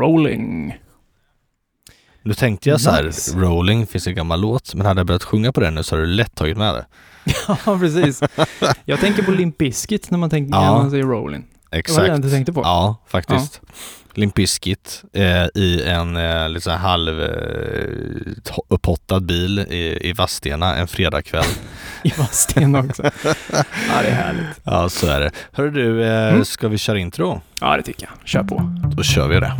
Rolling. Nu tänkte jag så här, Nice. Rolling finns en gammal låt, men hade jag börjat sjunga på den nu så hade du lätt tagit med det. Ja, precis. Jag tänker på Limp Bizkit när man, tänker, Ja. när man säger Rolling. Det var Exakt. det du tänkte på? Ja, faktiskt. Limp Bizkit eh, i en eh, lite så här halv eh, upphottad bil i, i Vadstena en fredagkväll. I Vadstena också. Ja, det är härligt. ja, så är det. Hörru du, eh, Mm. ska vi köra intro? Ja, det tycker jag. Kör på. Då kör vi det.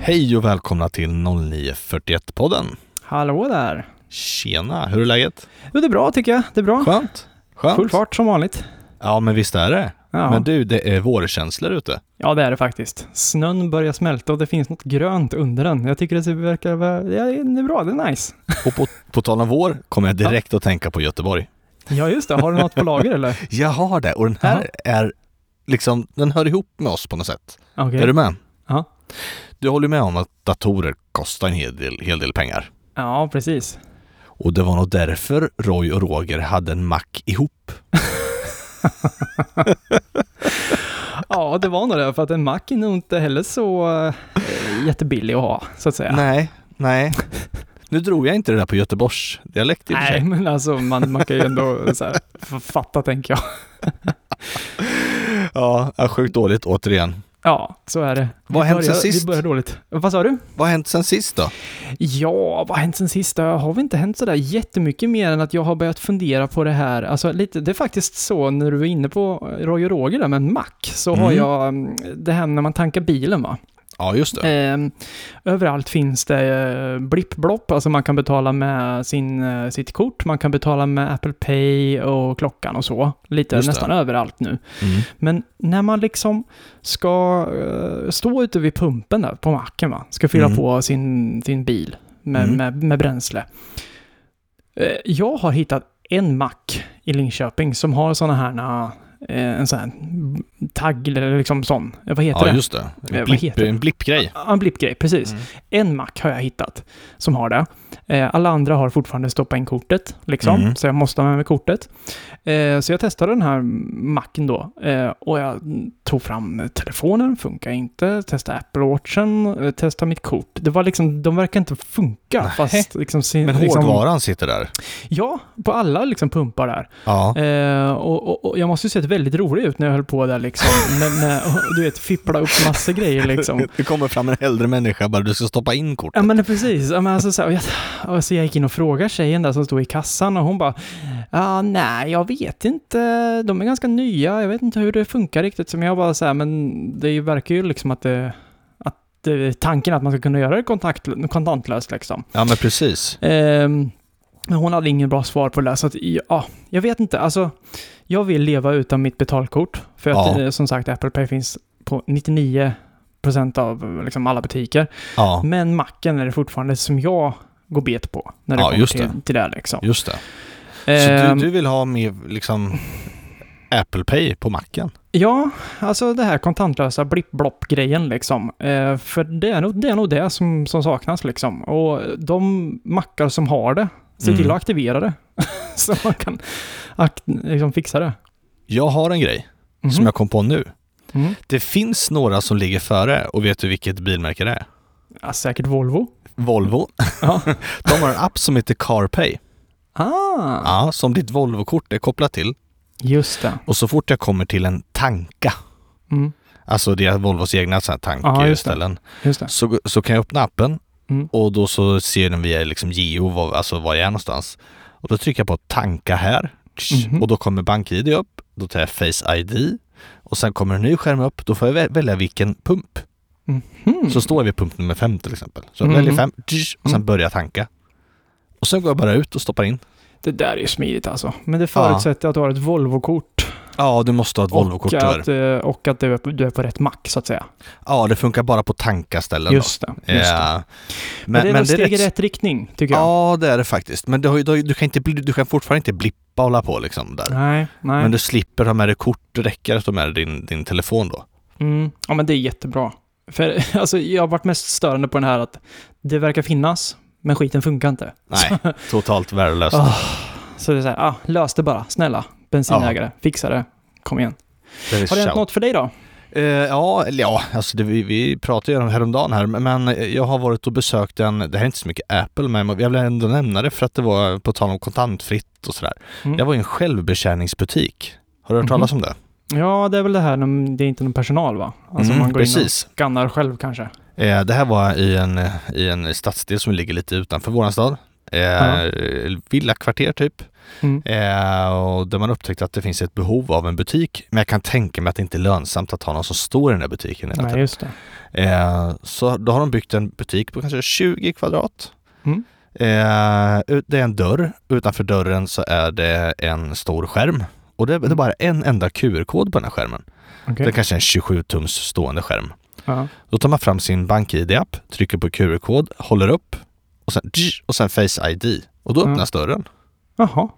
Hej och välkomna till 0941-podden. Hallå där. Tjena, hur är läget? Jo, det är bra tycker jag. Det är bra. Skönt? Skönt? Full fart som vanligt. Ja, men visst är det. Ja. Men du, det är vårkänslor ute. ja, det är det faktiskt. Snön börjar smälta och det finns något grönt under den. Jag tycker det verkar vara... Ja, det är bra. Det är nice. Och på, på tal om vår kommer jag direkt att tänka på Göteborg. Ja, just det. Har du något på lager eller? Jag har det och den här är liksom, den hör ihop med oss på något sätt. Okej. Är du med? Ja. Du håller med om att datorer kostar en hel del, hel del pengar. Ja, precis. Och det var nog därför Roy och Roger hade en Mac ihop. Ja, det var nog det. För att en Mac är nog inte heller så eh, jättebillig att ha, så att säga. Nej, nej. Nu drog jag inte det där på Göteborgs dialekt i och för Nej, sig. men alltså man, man kan ju ändå så här, fatta, tänker jag. Ja, ja, sjukt dåligt återigen. Ja, så är det. Vad har Vi hänt sen sist? Vi börjar dåligt. Vad sa du? Vad har hänt sen sist då? Ja, vad har hänt sen sist? Det har väl inte hänt sådär jättemycket mer än att jag har börjat fundera på det här. Alltså lite, det är faktiskt så när du var inne på Roy och Roger där med en Mac, så har Mm. jag mm, det här när man tankar bilen va. Ja, just det. Ehm, överallt finns det eh, blippblopp, alltså man kan betala med sin, eh, sitt kort, man kan betala med Apple Pay och klockan och så. Lite Just det. nästan överallt nu. Mm. Men när man liksom ska eh, stå ute vid pumpen där på macken va, ska fylla Mm. på sin, sin bil med, Mm. med, med bränsle. Jag har hittat en mack i Linköping som har sådana här, en sån här tagg eller liksom sån, eh, vad heter Ja, det? just det. Eh, En, vad blipp, heter blippgrej. Ja, En blippgrej, precis. Mm. En mack har jag hittat som har det. Eh, alla andra har fortfarande stoppat in kortet, liksom. Mm. Så jag måste ha med mig kortet. Eh, så jag testade den här macken då. Eh, och jag tog fram telefonen, funkar inte. Testade Apple Watchen, testade mitt kort. Det var liksom, de verkar inte funka. Nej. Fast liksom, sin, Men liksom, hårdvaran sitter där. Ja, på alla liksom pumpar där. Ja. Och, och, och jag måste ju sett väldigt rolig ut när jag höll på där liksom. och, du vet, fippla upp massa grejer liksom. Kommer fram en äldre människa bara du ska stoppa in kortet. Ja men precis, ja, men alltså, så, här, jag, och så jag gick in och frågade tjejen där som stod i kassan och hon bara Ja, nej, jag vet inte. De är ganska nya. Jag vet inte hur det funkar riktigt. Som jag bara så här, men det verkar ju liksom att det... Att tanken att man ska kunna göra det kontakt, kontantlöst liksom. Ja men precis. Ehm, men hon hade ingen bra svar på det där, så att, ja, jag vet inte. Alltså, jag vill leva utan mitt betalkort. För att, Ja. eh, som sagt, Apple Pay finns på 99% av liksom, alla butiker. Ja, Men macken är det fortfarande som jag går bet på när det Ja, kommer till, det. till det. Liksom. just det. Så Ehm, du, du vill ha med liksom Apple Pay på macken? Ja, alltså det här kontantlösa blipp-blopp-grejen liksom. Eh, för det är, nog, det är nog det som, som saknas liksom. Och de mackar som har det, se till Mm. att aktivera det. så man kan akt, liksom fixa det. Jag har en grej Mhm. som jag kom på nu. Mm. Det finns några som ligger före och vet du vilket bilmärke det är? Ja, säkert Volvo. Volvo. Ja. De har en app som heter CarPay. Ah, Ja, som ditt Volvo-kort är kopplat till. just det. Och så fort jag kommer till en tanka, Mm. alltså det är Volvos egna så här tankställen, så, så kan jag öppna appen Mm. och då så ser den via liksom geo, var, alltså var jag är någonstans. Och då trycker jag på tanka här Mhm. och då kommer BankID upp, då tar jag Face ID och sen kommer en ny skärm upp, då får jag vä- välja vilken pump. Mhm. Så står jag vid pump nummer fem till exempel. Så jag Mhm. väljer fem och sen Mm. börjar jag tanka. Och sen går jag bara ut och stoppar in. Det där är ju smidigt alltså. Men det förutsätter att du har ett Volvo-kort. Ja, du måste ha ett Volvo-kort och att, eh, och att du är, på, du är på rätt mack så att säga. Ja, det funkar bara på tankaställen Just det. då. Just det. Ja. Men, det är väl steg i rätt- riktning, tycker jag. Ja, det är det faktiskt. Men du, har du, har du, kan, inte, du kan fortfarande inte blippa och hålla på liksom där. Nej, nej. Men du slipper ha med dig kort, det räcker att ha med dig din, din telefon då. Mm. Ja, men det är jättebra. För alltså, jag har varit mest störande på den här att det verkar finnas, men skiten funkar inte. Nej, totalt värdelöst. Ah, Så det är så här, ah, lös det bara, snälla. Bensinägare, fixa det. Kom igen. Det Har det hänt något för dig då? Eh, ja, ja, alltså det, vi, vi pratade ju om häromdagen här, men jag har varit och besökt en, det här är inte så mycket Apple, men jag vill ändå nämna det för att det var på tal om kontantfritt och sådär. Mm. Jag var i en självbetjäningsbutik. Har du hört Mhm. talas om det? Ja, det är väl det här det är inte någon personal va? Alltså Mm, man går in precis. och skannar själv kanske. Eh, det här var i en, i en stadsdel som ligger lite utanför våran stad. Eh, Ja. Villakvarter typ. Mm. Eh, och där man upptäckte att det finns ett behov av en butik. Men jag kan tänka mig att det inte är lönsamt att ha någon som står i den där butiken hela Nej, tiden. Eh, så då har de byggt en butik på kanske 20 kvadrat. Mm. Eh, det är en dörr. Utanför dörren så är det en stor skärm. Och det, det är Mm. bara en enda QR-kod på den här skärmen. Okej. Det är kanske en 27-tums stående skärm. Ja. Då tar man fram sin BankID-app, trycker på QR-kod, håller upp och sen, och sen Face ID. Och då Ja. öppnas dörren. Jaha.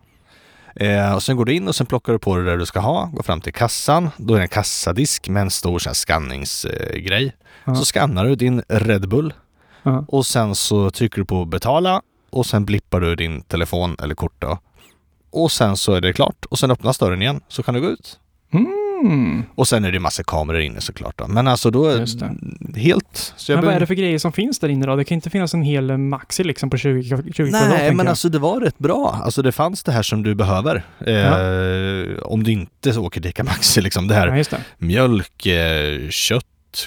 Eh, och sen går du in och sen plockar du på det där du ska ha, går fram till kassan. Då är det en kassadisk med en stor sån här skanningsgrej. Ja. Så skannar du din Red Bull Ja. och sen så trycker du på betala och sen blippar du din telefon eller kort då. Och sen så är det klart och sen öppnas dörren igen så kan du gå ut. Mm. Och sen är det massa kameror inne såklart då. Men alltså då, Just det. helt. Så jag Men vad är det för grejer som finns där inne då? Det kan inte finnas en hel Maxi liksom på 20, 20 kvadrat, Nej, men jag. alltså det var rätt bra. Alltså det fanns det här som du behöver. Eh, Om du inte åker till Maxi liksom. Det här Ja, just det. mjölk, eh, kött,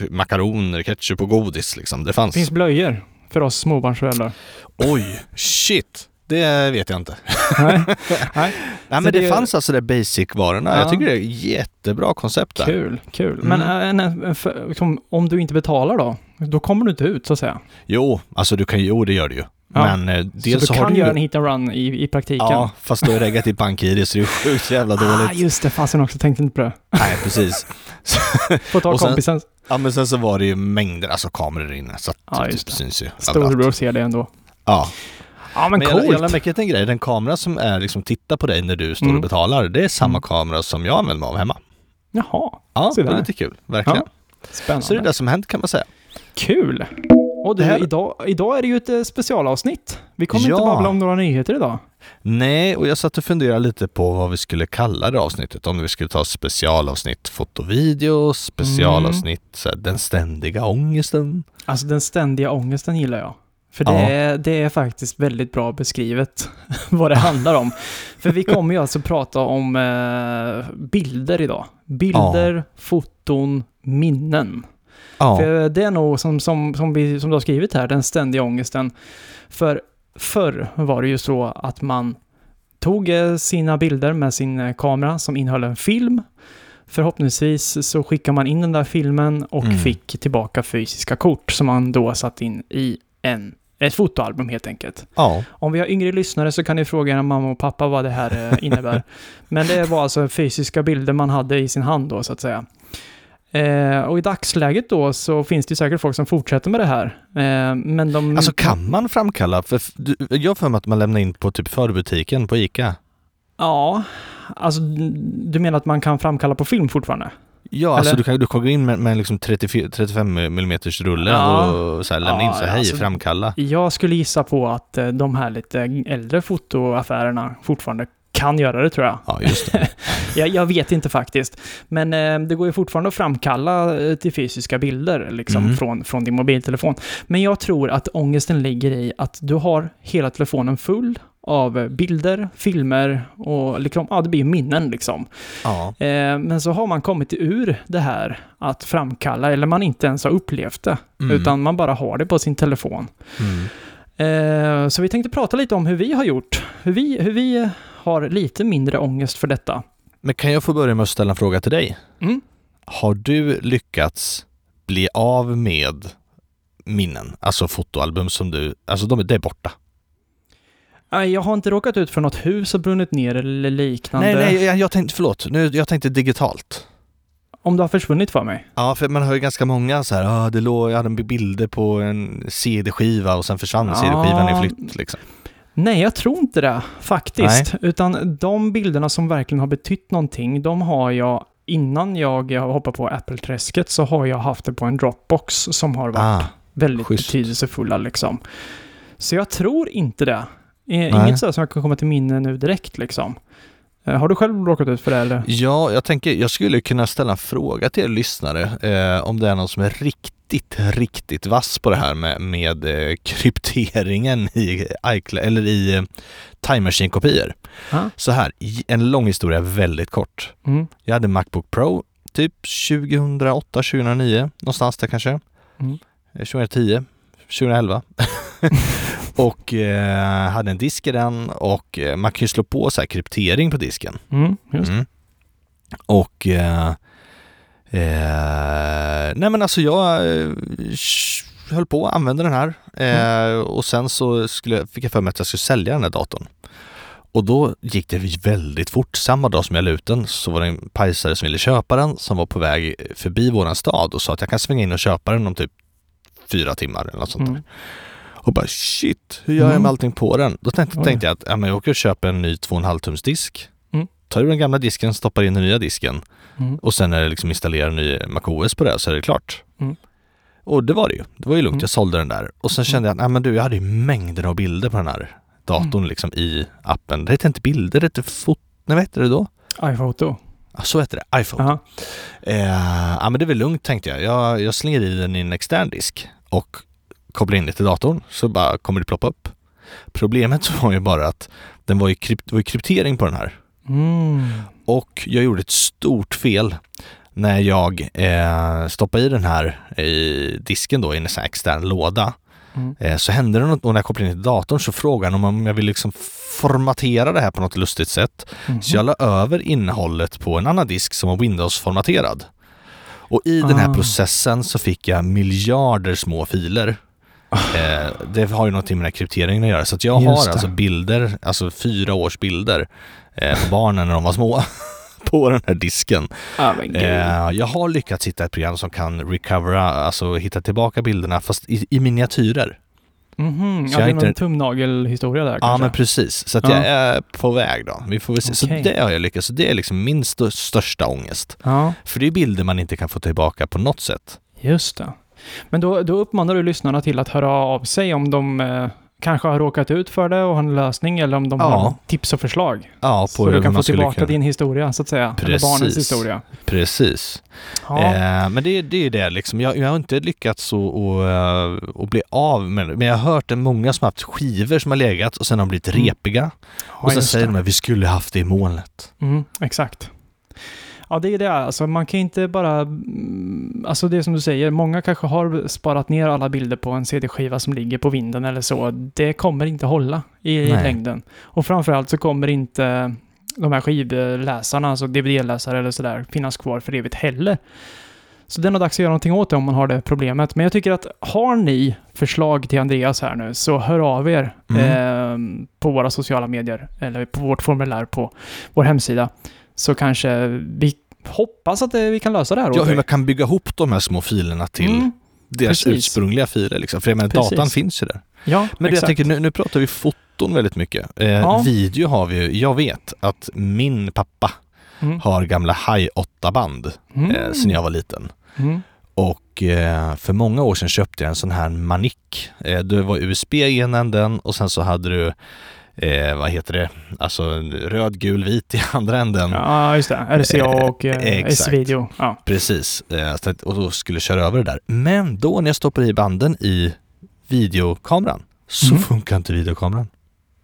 makaroner, ketchup och godis liksom. Det fanns. Det finns blöjor för oss småbarnsföräldrar. Oj, shit. Det vet jag inte. Nej, nej. Nej men det, det- fanns alltså det basic-varorna. Ja. Jag tycker det är jättebra koncept där. Kul, kul. Mm. Men äh, en- för, liksom, om du inte betalar då? Då kommer du inte ut så att säga. Jo, alltså du kan jo det gör du ju. Ja. Men eh, Så dels du så, kan har du göra en hit and run i, i praktiken. Ja, fast då är reggat i bank-id så det är sjukt jävla dåligt. Ah, just det. Fasen också. Tänkte inte på det. Nej, precis. Får ta sen- kompisen. Ja men sen så var det ju mängder, alltså kameror inne så att Ja, det det. syns ju. Storebror ser det ändå. Ja. Ja, men, Men jag, jag coolt. lade märke till en grej, den kamera som är liksom tittar på dig när du står Mm. och betalar, det är samma Mm. kamera som jag använder mig av hemma. Jaha, Ja, det är lite kul, verkligen. spännande. Så det är det som hänt kan man säga. Kul! Och du, här- idag, idag är det ju ett eh, specialavsnitt. Vi kommer inte Ja. babbla om några nyheter idag. Nej, och jag satt och funderade lite på vad vi skulle kalla det avsnittet. Om vi skulle ta specialavsnitt foto och video, specialavsnitt så här, den ständiga ångesten. Alltså den ständiga ångesten gillar jag. För det, Ja. är, det är faktiskt väldigt bra beskrivet vad det handlar om. För vi kommer ju alltså prata om eh, bilder idag. Bilder, foton, minnen. Ja, För det är nog som, som, som, vi, som du har skrivit här, den ständiga ångesten. För förr var det ju så att man tog eh, sina bilder med sin eh, kamera som innehöll en film. Förhoppningsvis så skickar man in den där filmen och Mm. fick tillbaka fysiska kort som man då satt in i en, ett fotoalbum helt enkelt. ja. Om vi har yngre lyssnare så kan ni fråga era mamma och pappa vad det här eh, innebär. Men det var alltså fysiska bilder man hade i sin hand då så att säga. Eh, och i dagsläget då så finns det säkert folk som fortsätter med det här. Eh, men de... Alltså kan man framkalla, för jag har för mig att man lämnar in på typ förbutiken på ICA. Ja, alltså du menar att man kan framkalla på film fortfarande? Ja, alltså Eller? du kan, du gå in med, med liksom 34, 35 mm rulle Ja. och så här, lämna Ja, in så här, hej, alltså- framkalla. Jag skulle gissa på att eh, de här lite äldre fotoaffärerna fortfarande kan göra det tror jag. Ja, just det. Jag, jag vet inte faktiskt. Men eh, det går ju fortfarande att framkalla eh, till fysiska bilder liksom, Mm. från, från din mobiltelefon. Men jag tror att ångesten ligger i att du har hela telefonen full av bilder, filmer och liksom, ja, det blir minnen liksom. Ja. Eh, men så har man kommit ur det här att framkalla, eller man inte ens har upplevt det, Mm. utan man bara har det på sin telefon. Mm. Eh, så vi tänkte prata lite om hur vi har gjort. Hur vi, hur vi har lite mindre ångest för detta. Men kan jag få börja med att ställa en fråga till dig? Mm. Har du lyckats bli av med minnen, alltså fotoalbum som du, alltså de, det är borta? Nej, jag har inte råkat ut för något hus som brunnit ner eller liknande. Nej, nej, jag, jag tänkte, förlåt, nu, jag tänkte digitalt. Om det har försvunnit för mig. Ja, för man hör ju ganska många så här, ah, det låg, jag hade bilder på en CD-skiva och sen försvann Ja. CD-skivan i flytt liksom. Nej, jag tror inte det faktiskt. Utan de bilderna som verkligen har betytt någonting, de har jag innan jag hoppar på Apple-träsket så har jag haft det på en Dropbox som har varit Ah, väldigt schysst. betydelsefulla liksom. Så jag tror inte det. Eh. Inget så som jag kan komma till minne nu direkt liksom. Eh, Har du själv råkat ut för det eller? Ja, jag tänker, jag skulle kunna ställa en fråga till er lyssnare eh, om det är någon som är riktigt, riktigt vass på det här med, med eh, krypteringen i iCloud, eller i eh, Time Machine-kopior. Ja. Så här, en lång historia väldigt kort. Mm. Jag hade Macbook Pro typ 2008, 2009, någonstans där kanske. Mm. Eh, 2010, 2011. och eh, hade en disk i den och eh, man kan ju slå på så här kryptering på disken. Mm. Mm. Och eh, eh, nej men alltså jag eh, höll på att använda den här eh, och sen så skulle, fick jag för mig att jag skulle sälja den här datorn. Och då gick det väldigt fort. Samma dag som jag la ut den så var det en pajsare som ville köpa den som var på väg förbi våran stad och sa att jag kan svänga in och köpa den om typ fyra timmar eller något sånt där. Mm. Och bara shit, hur gör jag Mm. med allting på den? Då tänkte, Oj. tänkte jag att ja, men jag åker och köper en ny 2,5 tums disk. Mm. Tar ur den gamla disken, stoppar in den nya disken Mm. och sen är det liksom installera en ny MacOS på det så är det klart. Mm. Och det var det ju. Det var ju lugnt. Mm. Jag sålde den där. Och sen kände jag att nej, men du, jag hade ju mängder av bilder på den här datorn Mm. liksom i appen. Det heter inte bilder, det heter fot... Nej, vad heter det då? iPhoto. Så heter det. iPhone. Aha. Eh, ja men det är väl lugnt tänkte jag. jag. Jag slänger i den i en extern disk och kopplar in det till datorn så bara kommer det ploppa upp. Problemet var ju bara att den var ju kryp- det var ju kryptering på den här. Mm. Och jag gjorde ett stort fel när jag eh, stoppade i den här i disken då i en extern låda. Mm. Eh, så hände det något och när jag kopplade in till datorn så frågade han om jag vill liksom formatera det här på något lustigt sätt. Mhm. Så jag la över innehållet på en annan disk som var Windows-formaterad. Och i den här Ah. processen så fick jag miljarder små filer. Eh, det har ju någonting med den här krypteringen att göra. Så att jag har alltså bilder, alltså fyra års bilder eh, på barnen när de var små på den här disken. Gud. Eh, jag har lyckats hitta ett program som kan recovera, alltså hitta tillbaka bilderna fast i, i miniatyrer. Mhm. så Ja, jag det är inte- någon tumnagelhistoria där Ja kanske. men precis, så att Ja. jag är på väg då. Vi får väl se. Okej. Så det har jag lyckats, så det är liksom min stö- största ångest. Ja, För det är bilder man inte kan få tillbaka på något sätt. just det. Men då, då uppmanar du lyssnarna till att höra av sig om de eh, kanske har råkat ut för det och har en lösning eller om de Ja. har tips och förslag. Ja, på så hur du kan få tillbaka kunna- din historia, så att säga. Eller barnens Precis. historia. Precis. Ja. Eh, men det, det är det liksom. Jag, jag har inte lyckats att, att bli av med det. Men jag har hört det många som har haft skivor som har legat och sen har blivit Mm. repiga. Ja, och sen säger det. de att vi skulle haft det i molnet. Mm, exakt. Ja, det är det. Alltså, man kan inte bara... mm, Alltså det är som du säger, många kanske har sparat ner alla bilder på en CD-skiva som ligger på vinden eller så. Det kommer inte hålla i Nej. längden. Och framförallt så kommer inte de här skivläsarna, alltså DVD-läsare eller sådär, finnas kvar för evigt heller. Så det är nog dags att göra någonting åt det om man har det problemet. Men jag tycker att har ni förslag till Andreas här nu, så hör av er eh, på våra sociala medier eller på vårt formulär på vår hemsida. Så kanske vi hoppas att det, vi kan lösa det här Ja, hur man kan bygga ihop de här små filerna till Mm, deras precis. ursprungliga filer. Liksom. För jag menar, Precis. datan finns ju där. ja, Men det jag tänker, nu, nu pratar vi foton väldigt mycket. Eh, Ja. Video har vi ju. Jag vet att min pappa Mm. har gamla Hi 8-band Mm. eh, sen jag var liten. Mm. Och eh, för många år sedan köpte jag en sån här Manic. Eh, det var USB i ena änden och sen så hade du, eh, vad heter det, alltså röd, gul, vit i andra änden. Ja, just det. RCA och eh. S-video. Ja. Precis, eh, och då skulle jag köra över det där. Men då när jag stoppade i banden i videokameran så Mm. funkar inte videokameran.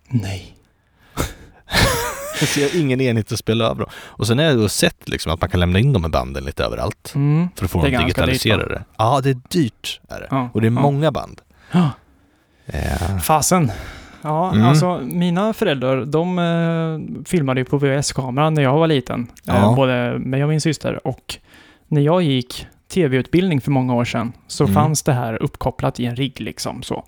Nej. Så jag har ingen enhet att spela över. Och sen har jag då sett liksom att man kan lämna in de här banden lite överallt Mm. för att få dem ganska dyrt, digitaliserade. ja, det är dyrt. Är det. Ja. Och det är Ja. många band. Ja. Eh, Fasen. Ja, Mm. alltså mina föräldrar, de eh, filmade ju på VHS-kameran när jag var liten. Ja. Eh, både mig och min syster. Och när jag gick tv-utbildning för många år sedan så Mm. fanns det här uppkopplat i en rigg liksom så.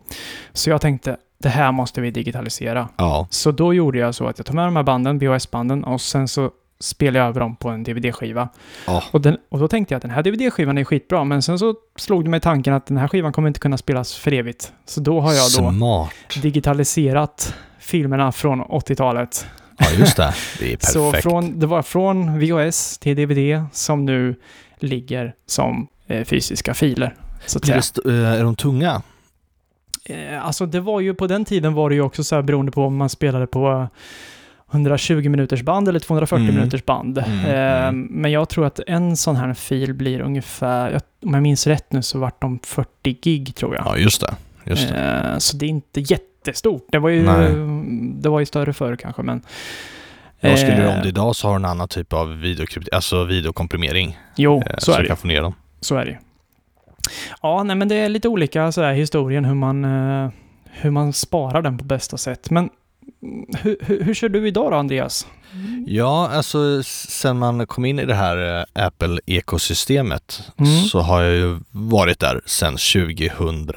Så jag tänkte, det här måste vi digitalisera. ja. Så då gjorde jag så att jag tog med de här banden, VHS-banden, och sen så spelade jag över dem på en DVD-skiva. Ja. Och, den, och då tänkte jag att den här DVD-skivan är skitbra, men sen så slog det mig tanken att den här skivan kommer inte kunna spelas för evigt. Så då har jag då Smart. digitaliserat filmerna från 80-talet Ja, just det. Det är Så perfekt. från, det var från VHS till DVD som nu ligger som eh, fysiska filer. Så att säga. det eh, är de tunga? Eh, alltså det var ju på den tiden var det ju också så här beroende på om man spelade på 120 minuters band eller 240 Mm. minuters band. Mm, Eh. Men jag tror att en sån här fil blir ungefär, om jag minns rätt nu så vart de 40 gig tror jag. Ja, just det. Just det. Eh, Så det är inte jättestort. Det var ju, Nej. det var ju större förr kanske men... Jag skulle Eh, om det idag så har du en annan typ av videokrypt- alltså videokomprimering. Jo, eh, så är du det kan få ner dem. Så är det ju. Ja, nej men det är lite olika så här, historien hur man, eh, hur man sparar den på bästa sätt. Men hur, hur, hur kör du idag då, Andreas? Ja, alltså sen man kom in i det här eh, Apple-ekosystemet Mm. så har jag ju varit där sen 2000,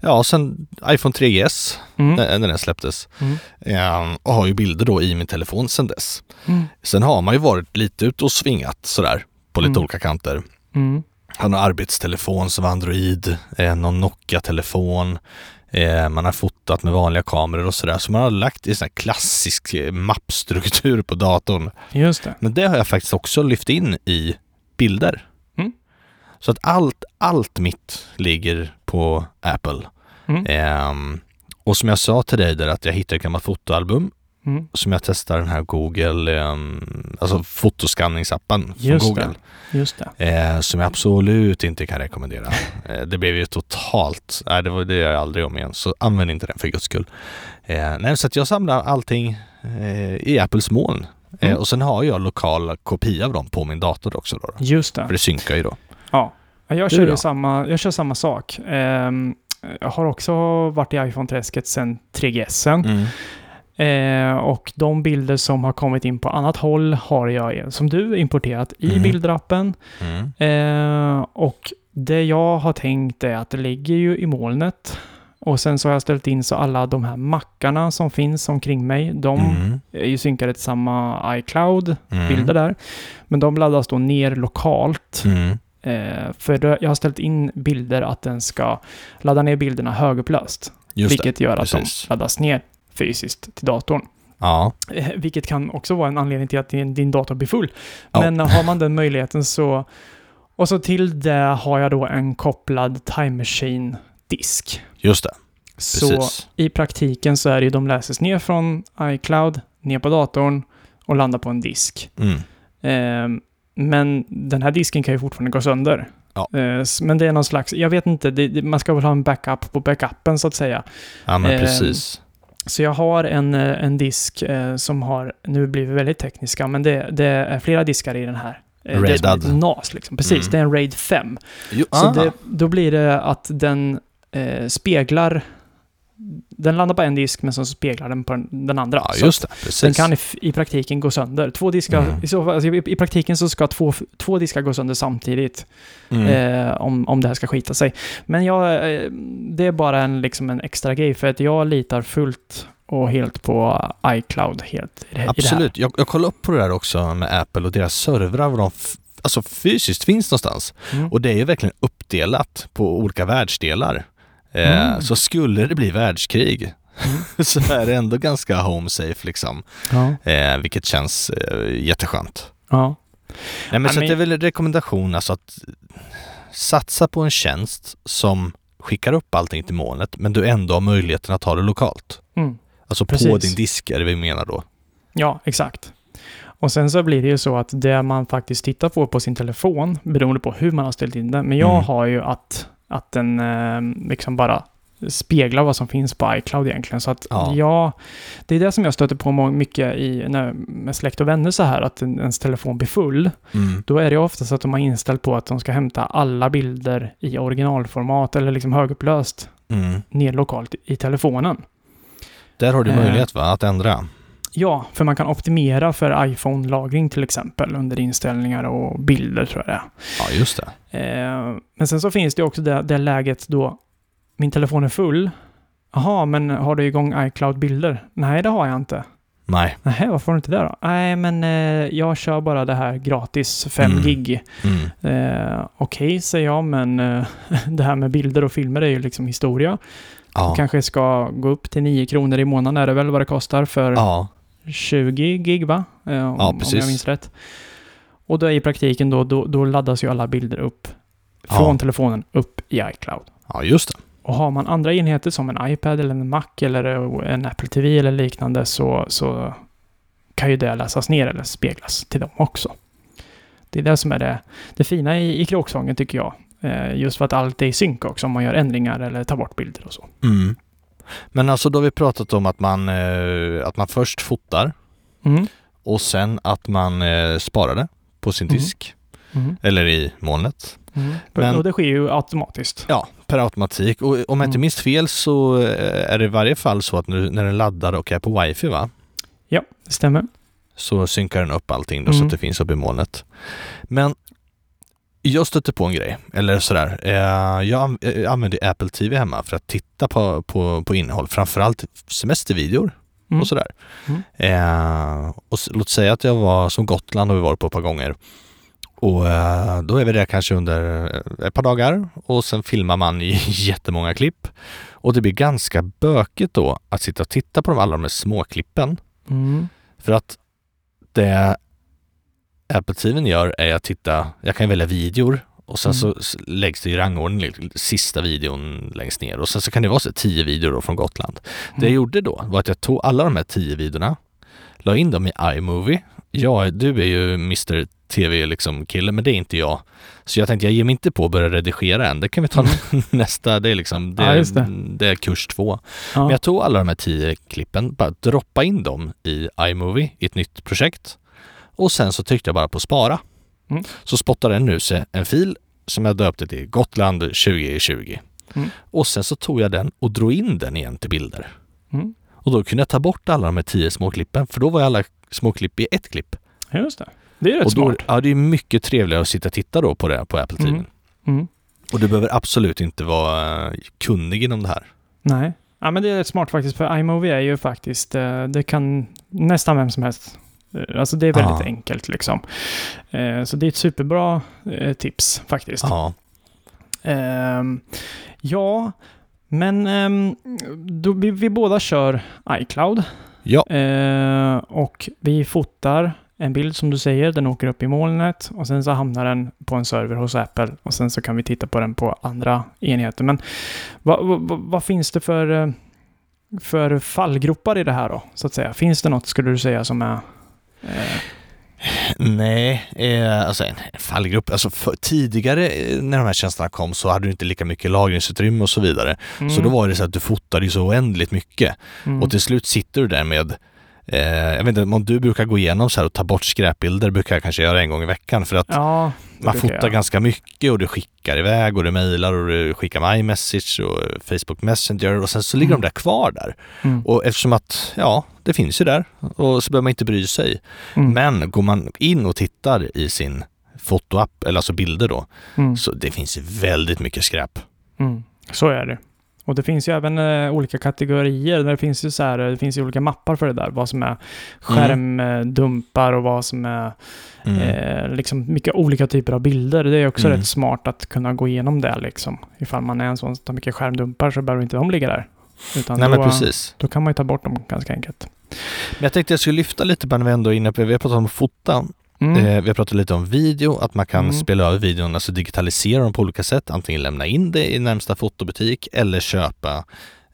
ja sen iPhone 3GS Mm. när, när den släpptes. Mm. Ehm, och har ju bilder då i min telefon sen dess. Mm. Sen har man ju varit lite ute och svingat sådär på lite Mm. olika kanter. Mm. Han har arbetstelefon som Android, eh, någon Nokia-telefon. Eh, man har fotat med vanliga kameror och sådär. Så man har lagt i sån här klassisk eh, mappstruktur på datorn. Just det. Men det har jag faktiskt också lyft in i bilder. Mm. Så att allt, allt mitt ligger på Apple. Mm. Ehm, och som jag sa till dig där att jag hittade ett gammalt fotoalbum Mm. som jag testar den här Google, ehm, alltså fotoskanningsappen från Google. det. Just det. Eh, som jag absolut inte kan rekommendera. Eh, det blev ju totalt, nej det, var, det gör jag aldrig om igen, så använd inte den för guds skull. Eh, nej, så att jag samlar allting i Apples moln. Mm. och sen har jag lokal kopia av dem på min dator också då. då. Just För det. det synkar ju då. Ja. Jag kör, då? samma, jag kör samma sak. Ehm, jag har också varit i iPhone-träsket sedan 3GS. Mm. Eh, och de bilder som har kommit in på annat håll har jag, som du, importerat i Mm. bilderappen. Mm. Eh, och det jag har tänkt är att det ligger ju i molnet. Och sen så har jag ställt in så alla de här mackarna som finns omkring mig, de Mm. är ju synkade till samma iCloud, Mm. bilder där. Men de laddas då ner lokalt. Mm. Eh, för det, jag har ställt in bilder att den ska ladda ner bilderna högupplöst. Just vilket gör att precis. de laddas ner fysiskt till datorn. Ja. Eh, Vilket kan också vara en anledning till att din, din dator blir full. Ja. Men har man den möjligheten så... Och så till det har jag då en kopplad Time Machine-disk. Just det. Så Precis. i praktiken så är det ju de läses ner från iCloud, ner på datorn och landar på en disk. Mm. Eh, men den här disken kan ju fortfarande gå sönder. Ja. Eh, men det är någon slags, jag vet inte, det, man ska väl ha en backup på backupen så att säga. Ja men Ehm, precis. Så jag har en, eh, en disk eh, som har nu blivit väldigt tekniska, men det, det är flera diskar i den här. Eh, det är NAS liksom. Precis, Mm. det är en RAID 5. Jo, Så det, då blir det att den eh, speglar... Den landar på en disk, men sen så speglar den på den, andra. Ja just det, precis. den kan i, i praktiken gå sönder. Två diskar, Mm. i, så, alltså, i, i praktiken så ska två, två diskar gå sönder samtidigt mm. eh, om, om det här ska skita sig. Men jag, eh, det är bara en, liksom en extra grej för att jag litar fullt och helt på iCloud helt i det, i. Absolut. Jag, jag kollade upp på det där också med Apple och deras servrar, vad de alltså fysiskt finns någonstans. Mm. Och det är ju verkligen uppdelat på olika världsdelar. Eh, Mm. Så skulle det bli världskrig så är det ändå ganska home safe liksom. Ja. Eh, vilket känns eh, jätteskönt. ja. Nej, men så att det är väl en rekommendation alltså att satsa på en tjänst som skickar upp allting till molnet men du ändå har möjligheten att ha det lokalt. Mm. Alltså på Precis. din disk är det vi menar då. Ja, exakt. Och sen så blir det ju så att det man faktiskt tittar på på sin telefon, beroende på hur man har ställt in den, men jag Mm. har ju att, att den eh, liksom bara speglar vad som finns på iCloud egentligen. Så att Ja. ja, det är det som jag stöter på mycket i, när, med släkt och vänner så här, att en- ens telefon blir full. Mm. Då är det oftast att de har inställt på att de ska hämta alla bilder i originalformat eller liksom högupplöst Mm. ner lokalt i telefonen. Där har du Eh. möjlighet va, att ändra. Ja, för man kan optimera för iPhone-lagring till exempel under inställningar och bilder tror jag det Ja, just det. Eh, men sen så finns det också det, det läget då min telefon är full. Jaha, men har du igång iCloud-bilder? Nej, det har jag inte. Nej. Nej, varför har du inte det då? Nej, men eh, jag kör bara det här gratis 5 Mm. gig. Mm. Eh, Okej, säger jag, men eh, det här med bilder och filmer är ju liksom historia. Ja. Kanske ska gå upp till 9 kronor i månaden är det väl vad det kostar för ja. 20 gig va? Eh, om, Ja, Om precis. jag minns rätt. Och då i praktiken då, då, då laddas ju alla bilder upp från Ja. telefonen upp i iCloud. Ja, just det. Och har man andra enheter som en iPad eller en Mac eller en Apple TV eller liknande så, så kan ju det läsas ner eller speglas till dem också. Det är det som är det, det fina i, i kråksången tycker jag. Eh, just för att allt är i synk också om man gör ändringar eller tar bort bilder och så. Mm. Men alltså då har vi pratat om att man, eh, att man först fotar Mm. och sen att man eh, sparar det på sin Mm. disk Mm. eller i molnet. Mm. Men- och det sker ju automatiskt. Ja, per automatik. Och om jag inte Mm. minns fel så eh, är det i varje fall så att när, när den laddar och är på wifi va? Ja, det stämmer. Så synkar den upp allting då så Mm. att det finns uppe i molnet. Men jag stötte på en grej, eller sådär. Eh, jag eh, använder Apple TV hemma för att titta på, på, på innehåll, framförallt semestervideor Mm. och sådär. Mm. Eh, och låt säga att jag var som Gotland har vi varit på ett par gånger. Och eh, då är vi där kanske under eh, ett par dagar och sen filmar man i jättemånga klipp. Och det blir ganska bökigt då att sitta och titta på de, alla de här småklippen. Mm. För att det Apple TVn gör är att titta, jag kan välja videor och sen Mm. så läggs det i rangordning, liksom, sista videon längst ner och sen så kan det vara så tio videor då från Gotland. Det jag Mm. gjorde då var att jag tog alla de här tio videorna, la in dem i iMovie. Ja, du är ju Mr TV liksom men det är inte jag. Så jag tänkte jag ger mig inte på att börja redigera än. Det kan vi ta nästa, det är liksom, det, Mm. Ja, det. det är kurs två. Ja. Men jag tog alla de här tio klippen, bara droppa in dem i iMovie i ett nytt projekt och sen så tryckte jag bara på spara. Mm. Så spottade den nu sig en fil som jag döpte till Gotland 2020. Mm. Och sen så tog jag den och drog in den igen till bilder. Mm. Och då kunde jag ta bort alla de här tio små klippen för då var alla små klipp i ett klipp. Just det. Det är rätt och då, smart. ja, det är mycket trevligare att sitta och titta då på det på Apple TV. Mm. Mm. Och du behöver absolut inte vara eh, kunnig inom det här. Nej. Ja, men det är rätt smart faktiskt, för iMovie är ju faktiskt, eh, det kan nästan vem som helst. Eh, Alltså det är väldigt Ja. enkelt liksom. Eh, Så det är ett superbra eh, tips faktiskt. Ja. Ehm, ja, men ehm, då, vi, vi båda kör iCloud. Ja. Och vi fotar en bild som du säger, den åker upp i molnet och sen så hamnar den på en server hos Apple och sen så kan vi titta på den på andra enheter. Men vad, vad, vad finns det för, för fallgropar i det här då, så att säga? Finns det något, skulle du säga, som är... Eh, Nej, eh, alltså en fallgrupp. Alltså för, tidigare eh, när de här tjänsterna kom så hade du inte lika mycket lagringsutrymme och så vidare. Så mm, då var det så att du fotade ju så oändligt mycket. mm, Och till slut sitter du där med eh, jag vet inte om du brukar gå igenom så här och ta bort skräpbilder brukar jag kanske göra en gång i veckan för att Ja, man fotar jag. ganska mycket och du skickar iväg och du mejlar och du skickar iMessage och Facebook Messenger och sen så ligger Mm. de där kvar där. Mm, Och eftersom att, ja, det finns ju där och så behöver man inte bry sig. mm, Men går man in och tittar i sin fotoapp, eller alltså bilder då, mm. så det finns ju väldigt mycket skräp. Mm, så är det. Och det finns ju även eh, olika kategorier. Där det finns ju så här, det finns ju olika mappar för det där. Vad som är skärmdumpar och vad som är Mm. eh, liksom mycket olika typer av bilder. Det är också Mm. rätt smart att kunna gå igenom det liksom. Ifall man är en sån som tar mycket skärmdumpar så behöver inte de ligga där. Utan Nej då, men precis. då kan man ju ta bort dem ganska enkelt. Men jag tänkte jag skulle lyfta lite på när vi ändå är inne på, vi har pratat om fota, Mm. eh, vi har pratat lite om video, att man kan Mm. spela över videon, alltså digitalisera dem på olika sätt, antingen lämna in det i närmsta fotobutik eller köpa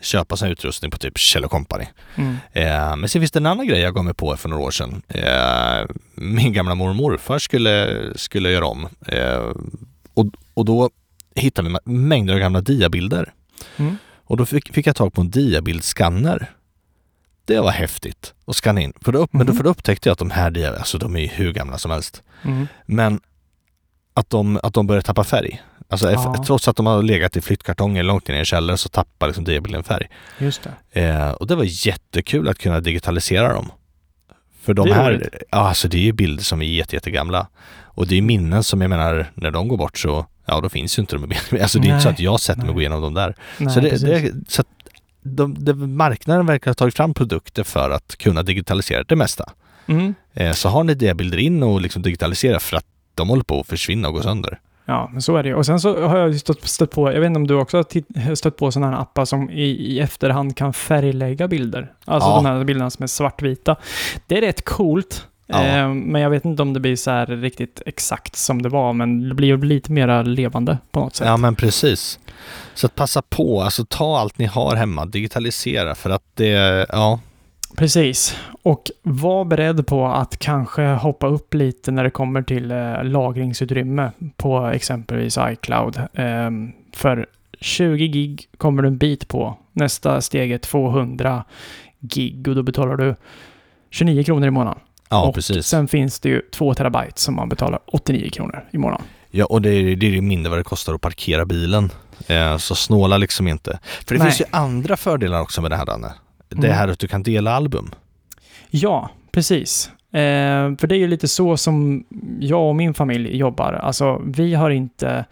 köpa sån utrustning på typ Kjell Company. Mm. Eh, men sen finns det en annan grej jag gav mig på för några år sedan. Eh, min gamla mormor och morfar skulle, skulle göra om. Eh, och, och då hittade vi mängder av gamla diabilder. Mm. Och då fick, fick jag tag på en diabildskanner. Det var häftigt att skanna in. För då, upp, men då, Mhm. för då upptäckte jag att de här dia, alltså de är ju hur gamla som helst. Mm. Men att de, att de börjar tappa färg. Alltså Ja. trots att de har legat i flyttkartonger långt ner i en källare så tappar liksom diabilden färg. Just det. Eh, och det var jättekul att kunna digitalisera dem. För de här, roligt. alltså det är ju bilder som är jätte, jättegamla. Och det är minnen som jag menar, när de går bort så, ja då finns ju inte de. Alltså det är inte så Nej. att jag sätter mig Nej. och går igenom dem där. Nej, så det, det, så att de, de, marknaden verkar ha tagit fram produkter för att kunna digitalisera det mesta. Mm. Eh, så har ni diabilder in och liksom digitalisera för att de håller på att försvinna och gå sönder. Ja, men så är det. Och sen så har jag stött, stött på, jag vet inte om du också har stött på sådana här appar som i, i efterhand kan färglägga bilder. Alltså Ja. de här bilderna som är svartvita. Det är rätt coolt. Ja. Eh, men jag vet inte om det blir så här riktigt exakt som det var, men det blir ju lite mer levande på något sätt. Ja men precis. Så att passa på, alltså ta allt ni har hemma, digitalisera för att det, ja, Precis. Och var beredd på att kanske hoppa upp lite när det kommer till eh, lagringsutrymme på exempelvis iCloud. Ehm, för 20 gig kommer du en bit på. Nästa steg är 200 gig och då betalar du 29 kronor i månaden. Ja och precis. sen finns det ju 2 terabyte som man betalar 89 kronor i månaden. Ja och det är, det är mindre vad det kostar att parkera bilen. Eh, så snåla liksom inte. För det Nej. finns ju andra fördelar också med det här Danne. Det Mm. här att du kan dela album. Ja, precis. Eh, för det är ju lite så som jag och min familj jobbar. Alltså, vi har inte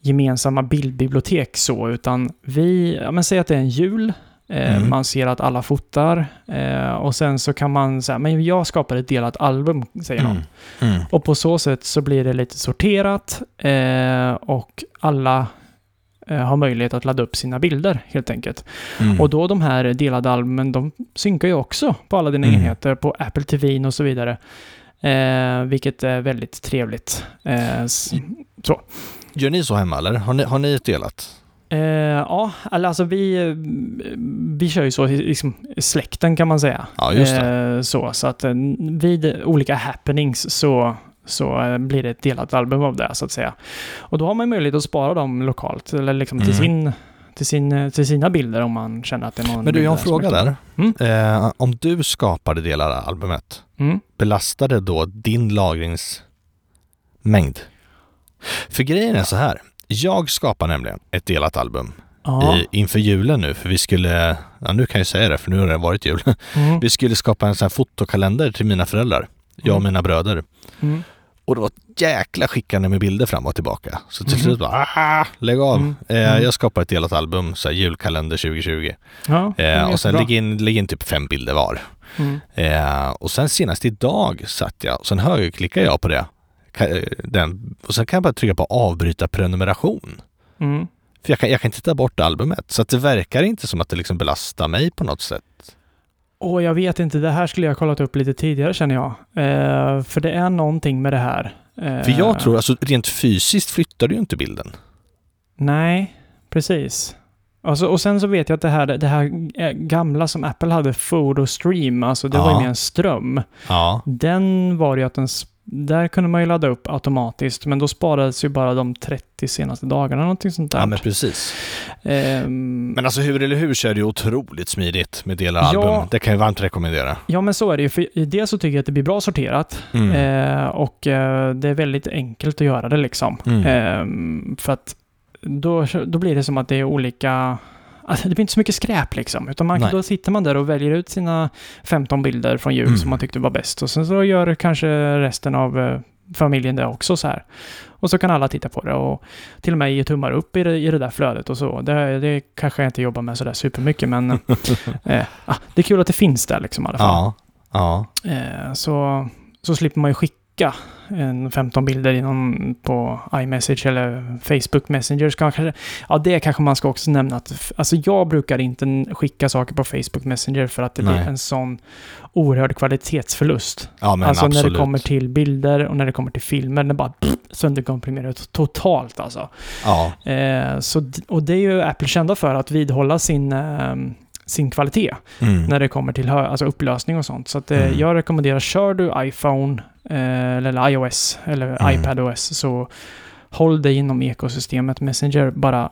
gemensamma bildbibliotek så, utan vi, ja men säg att det är en jul, Mm. man ser att alla fotar eh, och sen så kan man säga, men jag skapar ett delat album, säger någon. Mm. Och på så sätt så blir det lite sorterat eh, och alla eh, har möjlighet att ladda upp sina bilder helt enkelt. Mm. Och då de här delade albumen, de synkar ju också på alla dina Mm. enheter, på Apple TV och så vidare. Eh, vilket är väldigt trevligt. Eh, s- Gör ni så hemma eller? Har ni, har ni ett delat? Eh, ja, alltså vi, vi kör ju så, liksom, släkten kan man säga. Ja just det. Eh, så, så att eh, vid olika happenings så, så eh, blir det ett delat album av det, så att säga. Och då har man möjlighet att spara dem lokalt, eller liksom till, Mm. sin, till, sin, eh, till sina bilder om man känner att det är någon Men du, jag har en fråga där. Mm. Eh, om du skapar det delade albumet, Mm. belastar det då din lagringsmängd? För grejen är så här. Jag skapar nämligen ett delat album Ja. i, inför julen nu, för vi skulle, ja nu kan jag säga det för nu har det varit jul. Mm. Vi skulle skapa en sån här fotokalender till mina föräldrar, jag och Mm. mina bröder. Mm. Och det var ett jäkla skickande med bilder fram och tillbaka. Så till Mhm. slut bara, ah, lägg av. Mm. Eh, Mm. jag skapar ett delat album, så här, julkalender 2020. Ja, Eh, och sen lägg in, lägg in typ fem bilder var. Mm. Eh, och sen senast idag satt jag, och sen högerklickar jag på det. Eh, Den, och sen kan jag bara trycka på avbryta prenumeration. Mm. För jag kan, jag kan inte ta bort albumet. Så att det verkar inte som att det liksom belastar mig på något sätt. Och jag vet inte, det här skulle jag kollat upp lite tidigare känner jag. Eh, för det är någonting med det här. Eh, För jag tror, alltså rent fysiskt flyttar du ju inte bilden. Nej, precis. Alltså, och sen så vet jag att det här, det här eh, gamla som Apple hade, Photo Stream, alltså det var ju Ja. mer en ström. Ja. Den var ju att den, där kunde man ju ladda upp automatiskt, men då sparades ju bara de 30 senaste dagarna, någonting sånt där. Ja men precis. Ehm, Men alltså hur eller hur så är det ju otroligt smidigt med delade Ja. album. Det kan jag varmt rekommendera. Ja, men så är det ju. För det så tycker jag att det blir bra sorterat. Mm. Eh, och eh, det är väldigt enkelt att göra det liksom. Mm. Eh, för att då, då blir det som att det är olika... Alltså, det blir inte så mycket skräp liksom. Utan man, Nej. då sitter man där och väljer ut sina 15 bilder från jul Mm. som man tyckte var bäst. Och sen så gör kanske resten av eh, familjen det också så här. Och så kan alla titta på det och till och med ge tummar upp i det, i det där flödet och så. Det, det kanske jag inte jobbar med sådär supermycket men eh, ah, det är kul att det finns där liksom i alla fall. Ja. Ja. Eh, så, så slipper man ju skicka en 15 bilder i någon på iMessage eller Facebook Messenger. Ska man kanske, ja, det kanske man ska också nämna. Att, alltså jag brukar inte skicka saker på Facebook Messenger för att det Nej. blir en sån oerhörd kvalitetsförlust. ja men alltså absolut. när det kommer till bilder och när det kommer till filmer, det bara pff, sönderkomprimerat totalt alltså. Ja. Eh, så, och det är ju Apple kända för, att vidhålla sin, eh, sin kvalitet Mm. när det kommer till alltså upplösning och sånt. Så att, eh, Mm. jag rekommenderar, kör du iPhone eh, eller iOS eller Mm. iPadOS så håll dig inom ekosystemet Messenger. Bara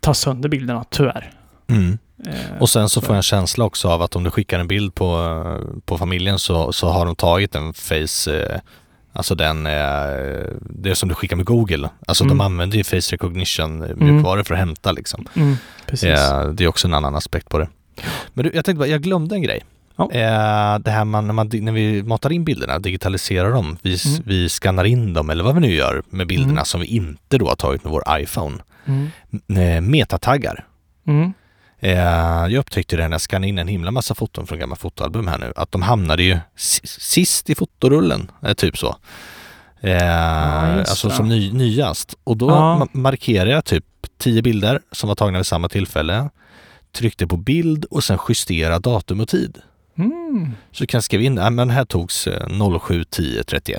ta sönder bilderna, tyvärr. Mm. Eh, Och sen så får jag en känsla också av att om du skickar en bild på, på familjen så, så har de tagit en face, alltså den, det som du skickar med Google. Alltså de Mm. använder ju face recognition eh, mjukvaror för att hämta liksom. Mm, precis. Det är också en annan aspekt på det. Men du, jag tänkte bara, jag glömde en grej. Ja. Eh, det här man, när, man, när vi matar in bilderna, digitaliserar dem, vi, Mm. vi skannar in dem eller vad vi nu gör med bilderna Mm. som vi inte då har tagit med vår iPhone. Mm. Eh, metataggar. Mm. Eh, jag upptäckte det när jag skannade in en himla massa foton från gamla fotoalbum här nu, att de hamnade ju si- sist i fotorullen, eh, typ så. Eh, just alltså som ny, nyast. Och då Ja. ma- markerade jag typ tio bilder som var tagna vid samma tillfälle. Tryckte på bild och sen justera datum och tid. Mm. Så du kan skriva in, ja men här togs eh, 07.10.31.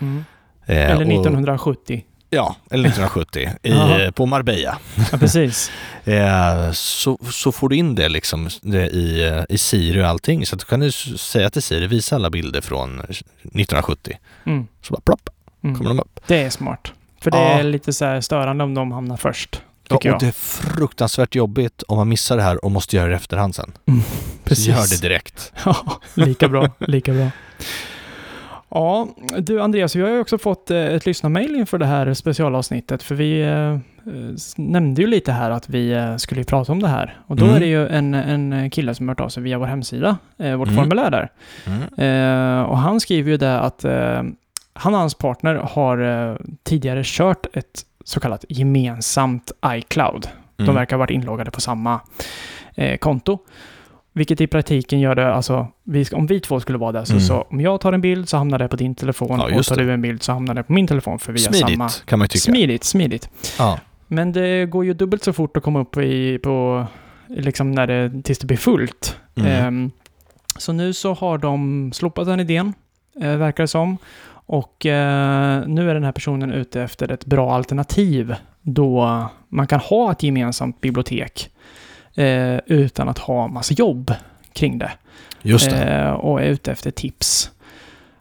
Mm. Eh, Eller och- 1970. Ja, eller 1970 i, Ja. på Marbella. Ja, precis. Eh, så, så får du in det liksom det i, eh, i Siri och allting. Så att du kan du s- säga till Siri, visa alla bilder från 1970. Mm. Så bara plopp, Mm. kommer de upp. Det är smart. För det Ja. är lite så här störande om de hamnar först. Ja, och jag. det är fruktansvärt jobbigt om man missar det här och måste göra det i efterhand sen. Precis. Så gör det direkt. Ja, lika bra. Lika bra. Ja, du Andreas, vi har ju också fått eh, ett lyssnarmail inför det här specialavsnittet, för vi eh, nämnde ju lite här att vi eh, skulle prata om det här. Och då Mm. är det ju en, en kille som hört av sig via vår hemsida, eh, vårt Mm. formulär där. Mm. Eh, och han skriver ju det att han och hans partner har tidigare kört ett så kallat gemensamt iCloud. De Mm. verkar ha varit inloggade på samma eh, konto. Vilket i praktiken gör det, alltså, vi, om vi två skulle vara där, så, Mm. så om jag tar en bild så hamnar det på din telefon Ja, och tar det. du en bild så hamnar det på min telefon för vi Smidigt samma... kan man ju tycka. Smidigt, smidigt. Ja. Men det går ju dubbelt så fort att komma upp i, på, liksom när det, tills det blir fullt. Mm. Ehm, så nu så har de slopat den idén, eh, verkar det som. Och eh, nu är den här personen ute efter ett bra alternativ då man kan ha ett gemensamt bibliotek eh, utan att ha massa jobb kring det. Just det. Eh, och är ute efter tips.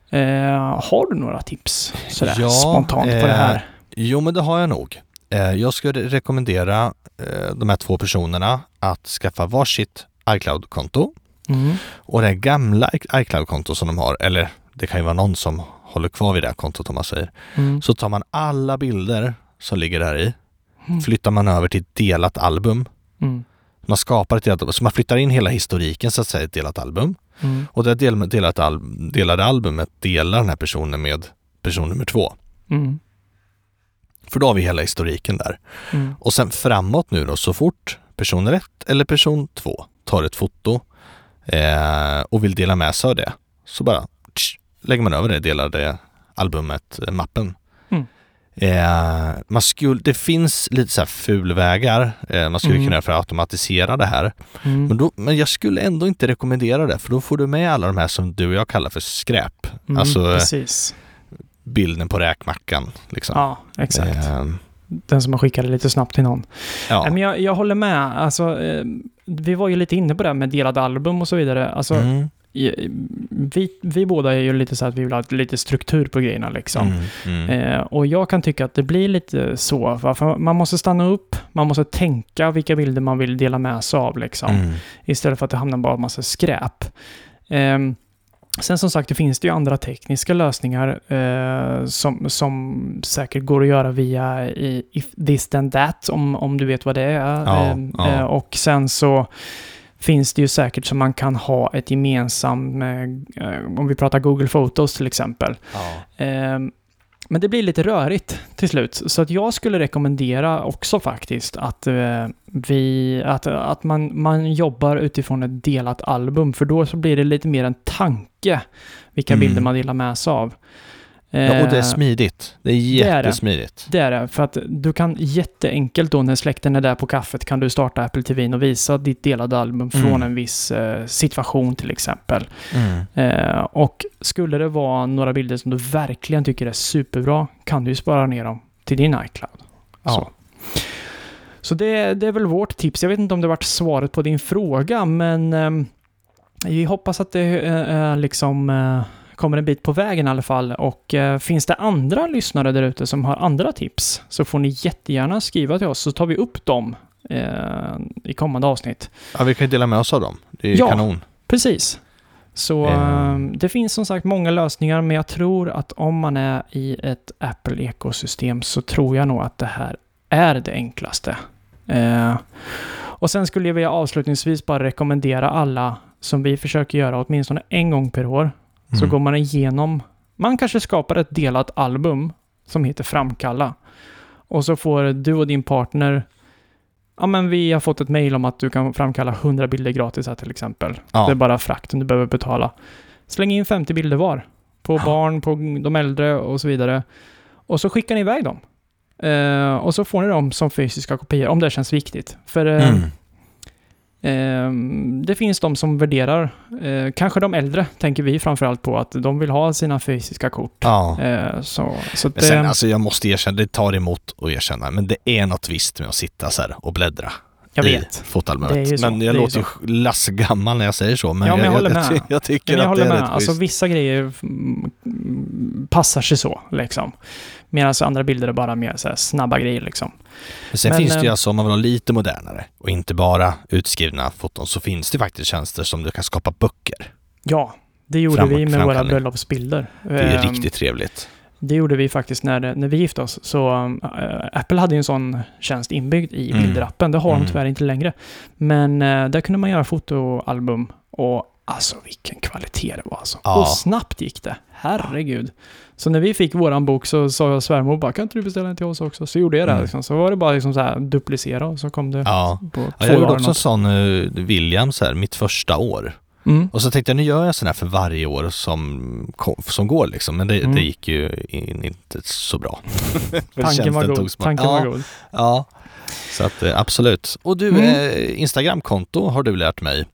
Eh, har du några tips sådär Ja, spontant på det eh, här? Jo, men det har jag nog. Eh, Jag skulle rekommendera eh, de här två personerna att skaffa varsitt iCloud-konto. Mm. Och det gamla iCloud-konto som de har, eller det kan ju vara någon som håller kvar vid det här kontot om man säger, Mm. så tar man alla bilder som ligger där i, Mm. flyttar man över till ett delat album. Mm. Man skapar ett delat album, så man flyttar in hela historiken så att säga i ett delat album. Mm. Och det del, delat al, delade albumet delar den här personen med person nummer två. Mm. För då har vi hela historiken där. Och sen framåt nu då, så fort person ett eller person två tar ett foto eh, och vill dela med sig av det, så bara tsch, lägger man över det delade albumet, mappen. Mm. Eh, man skulle, det finns lite så här fulvägar eh, man skulle Mm. kunna göra för att automatisera det här. Mm. Men, då, men jag skulle ändå inte rekommendera det, för då får du med alla de här som du och jag kallar för skräp. Mm, alltså eh, precis. bilden på räkmackan. Liksom. Ja, exakt. Eh, Den som har skickat det lite snabbt till någon. ja. Men jag, jag håller med. Alltså, vi var ju lite inne på det här med delade album och så vidare. Alltså, Mm. Vi, vi båda är ju lite så att vi vill ha lite struktur på grejerna liksom. Mm. Mm. Eh, och jag kan tycka att det blir lite så. va? För man måste stanna upp, man måste tänka vilka bilder man vill dela med sig av liksom. Mm. Istället för att det hamnar bara en massa skräp. Ehm, sen som sagt, det finns det ju andra tekniska lösningar eh, som, som säkert går att göra via if this then that, om, om du vet vad det är. Ja, Ehm, ja. eh, och sen så finns det ju säkert som man kan ha ett gemensamt, eh, eh, om vi pratar Google Photos till exempel. Ja. Ehm, men det blir lite rörigt till slut. Så att jag skulle rekommendera också faktiskt att, eh, vi, att, att man, man jobbar utifrån ett delat album. För då så blir det lite mer en tanke vilka Mm. bilder man delar med sig av. Ja, och det är Eh, smidigt. Det är det är det. jättesmidigt. det är det, för att du kan jätteenkelt då när släkten är där på kaffet kan du starta Apple TV och visa ditt delade album från Mm. en viss eh, situation till exempel. Mm. Eh, och skulle det vara några bilder som du verkligen tycker är superbra kan du ju spara ner dem till din iCloud. Ja. Så, så det, det är väl vårt tips. Jag vet inte om det varit svaret på din fråga, men ehm, vi hoppas att det eh, eh, liksom eh, kommer en bit på vägen i alla fall. Och eh, finns det andra lyssnare där ute som har andra tips så får ni jättegärna skriva till oss så tar vi upp dem eh, i kommande avsnitt. ja, vi kan ju dela med oss av dem. Det är ju Ja. kanon. Precis. Så Ehm. eh, det finns som sagt många lösningar, men jag tror att om man är i ett Apple-ekosystem så tror jag nog att det här är det enklaste. Eh, och sen skulle jag vilja avslutningsvis bara rekommendera alla som vi försöker göra åtminstone en gång per år. Så Mm. går man igenom, man kanske skapar ett delat album som heter Framkalla. Och så får du och din partner, ja men vi har fått ett mail om att du kan framkalla 100 bilder gratis här till exempel. Ja. Det är bara frakten du behöver betala. Släng in 50 bilder var på Ja. barn, på de äldre och så vidare. Och så skickar ni iväg dem. Eh, och så får ni dem som fysiska kopior, om det känns viktigt. För eh, Mm. Eh, det finns de som värderar, eh, kanske de äldre tänker vi framförallt på, att de vill ha sina fysiska kort. Ja. Eh, så, så Men sen, eh, alltså jag måste erkänna, det tar emot att erkänna, men det är något visst med att sitta så här och bläddra jag vet. Det så, Men det jag låter ju lassgammal när jag säger så, men Ja, men jag håller jag, med. jag, jag tycker Men jag att det håller är med. rätt Alltså vissa grejer passar sig så, liksom. Medan andra bilder är bara mer så snabba grejer, liksom. Men sen men, finns det ju eh, alltså, om man vill ha lite modernare och inte bara utskrivna foton, så finns det faktiskt tjänster som du kan skapa böcker. Ja, det gjorde Framåt- vi med våra bröllopsbilder. Det är Ehm, riktigt trevligt. Det gjorde vi faktiskt när, när vi gifte oss. Så äh, Apple hade ju en sån tjänst inbyggd i Mm. bilderappen. Det har Mm. de tyvärr inte längre. Men äh, där kunde man göra fotoalbum och alltså vilken kvalitet det var alltså. Ja. Och snabbt gick det. Herregud. Så när vi fick våran bok så sa jag svärmor bara, kan inte du beställa en till oss också? Så gjorde jag det. Mm. Liksom. Så var det bara liksom så här duplicera och så kom det Ja. på två Ja, jag gjorde också en sån uh, Williams här, mitt första år. Mm. Och så tänkte jag, nu gör jag sån här för varje år som, som går liksom. Men det, Mm. det gick ju in, inte så bra. Tanken var god. Tanken ja, var god. Ja, så att eh, absolut. Och du, Mm. eh, Instagramkonto har du lärt mig.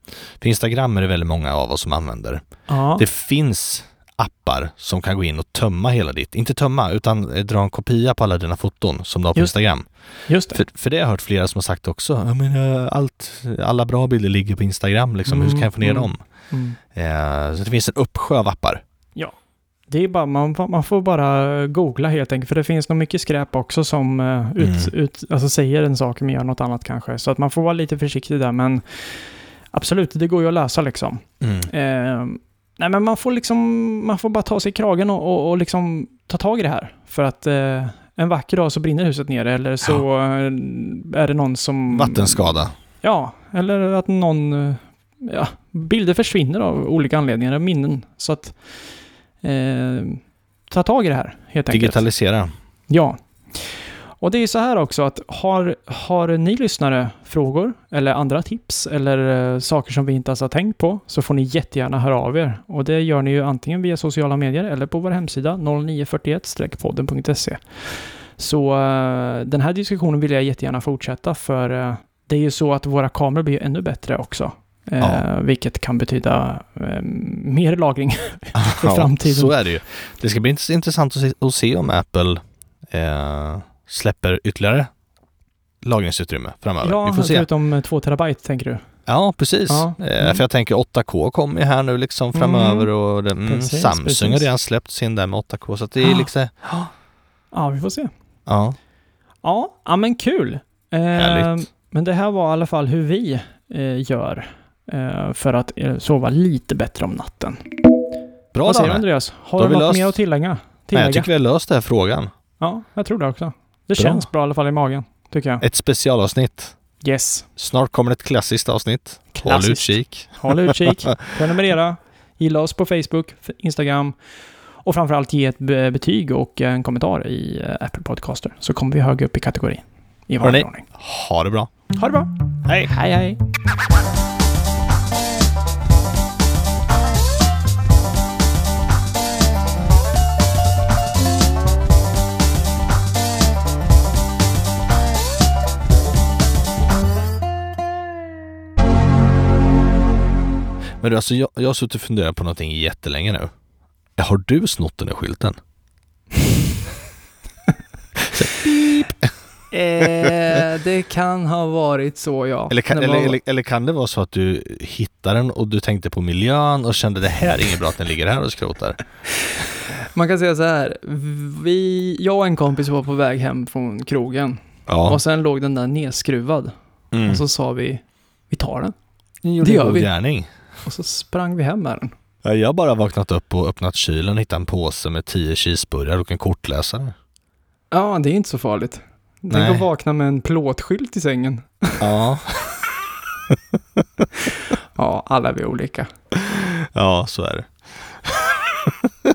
För Instagram är det väldigt många av oss som använder. Ja. Det finns appar som kan gå in och tömma hela ditt, inte tömma, utan eh, dra en kopia på alla dina foton som du har på Just Instagram. Just det. För, för det har jag hört flera som har sagt också, jag menar, allt, alla bra bilder ligger på Instagram liksom, hur ska jag få ner Mm, dem? Mm. Eh, så det finns en uppsjö av appar. Det är bara, man, man får bara googla helt enkelt, för det finns nog mycket skräp också som eh, ut, Mm. ut, alltså säger en sak men gör något annat kanske. Så att man får vara lite försiktig där, men absolut, det går ju att lösa liksom. Eh, nej, men man får liksom, man får bara ta sig i kragen och, och, och liksom ta tag i det här. För att eh, en vacker dag så brinner huset ner eller så eh, är det någon som... Vattenskada. Ja, eller att någon... eh, Ja, bilder försvinner av olika anledningar, minnen. Så att... Eh, ta tag i det här, helt enkelt. Digitalisera. Ja. Och det är så här också att har, har ni lyssnare frågor eller andra tips eller eh, saker som vi inte ens har tänkt på så får ni jättegärna höra av er. Och det gör ni ju antingen via sociala medier eller på vår hemsida 0941-podden.se. Så eh, den här diskussionen vill jag jättegärna fortsätta för eh, det är ju så att våra kameror blir ännu bättre också. Eh, Ja. Vilket kan betyda eh, mer lagring för framtiden. Så är det ju. Det ska bli int- intressant att se, att se om Apple eh, släpper ytterligare lagringsutrymme framöver. Ja, Vi får se. förutom eh, två terabyte tänker du? Ja, precis. Ja. Eh, Mm. För jag tänker 8K kommer ju här nu liksom framöver och det, mm, Precis, Samsung precis. har redan släppt sin där med 8K så att det är Ah. liksom, Ja, vi får se. ja, Ja, ja men kul. Eh, men det här var i alla fall hur vi eh, gör eh, för att eh, sova lite bättre om natten. bra Vad säger du. Andreas? Har du något löst- mer att tillägga? Nej, tillägga? jag tycker vi har löst den här frågan. Ja, jag tror det också. Det Bra. känns bra i alla fall i magen, tycker jag. Ett specialavsnitt. Yes. Snart kommer ett klassiskt avsnitt. Håll Klassiskt. utkik. Håll utkik, prenumerera, gilla oss på Facebook, Instagram och framförallt ge ett be- betyg och en kommentar i eh, Apple Podcaster så kommer vi högre upp i kategori. I Hörrni. vanlig ordning. Ha det bra. Ha det bra. Hej! Hej, hej. Men du, alltså jag, jag har suttit och funderat på någonting jättelänge nu. Har du snott den där skylten? Eh, det kan ha varit så, ja. Eller kan, eller, var- eller, eller kan det vara så att du hittade den och du tänkte på miljön och kände det här är inget bra att den ligger här och skrotar? Man kan säga så här, vi, jag och en kompis var på väg hem från krogen Ja. och sen låg den där nedskruvad Mm. och så sa vi, vi tar den. Ni gjorde det en gör god vi. gärning. Och så sprang vi hem med den. Ja, Jag har bara vaknat upp och öppnat kylen och hittat en påse med tio cheeseburgare och en kortläsare. Ja, det är inte så farligt. Tänk att vakna med en plåtskylt i sängen. Ja, Ja, alla är vi olika. ja så är det.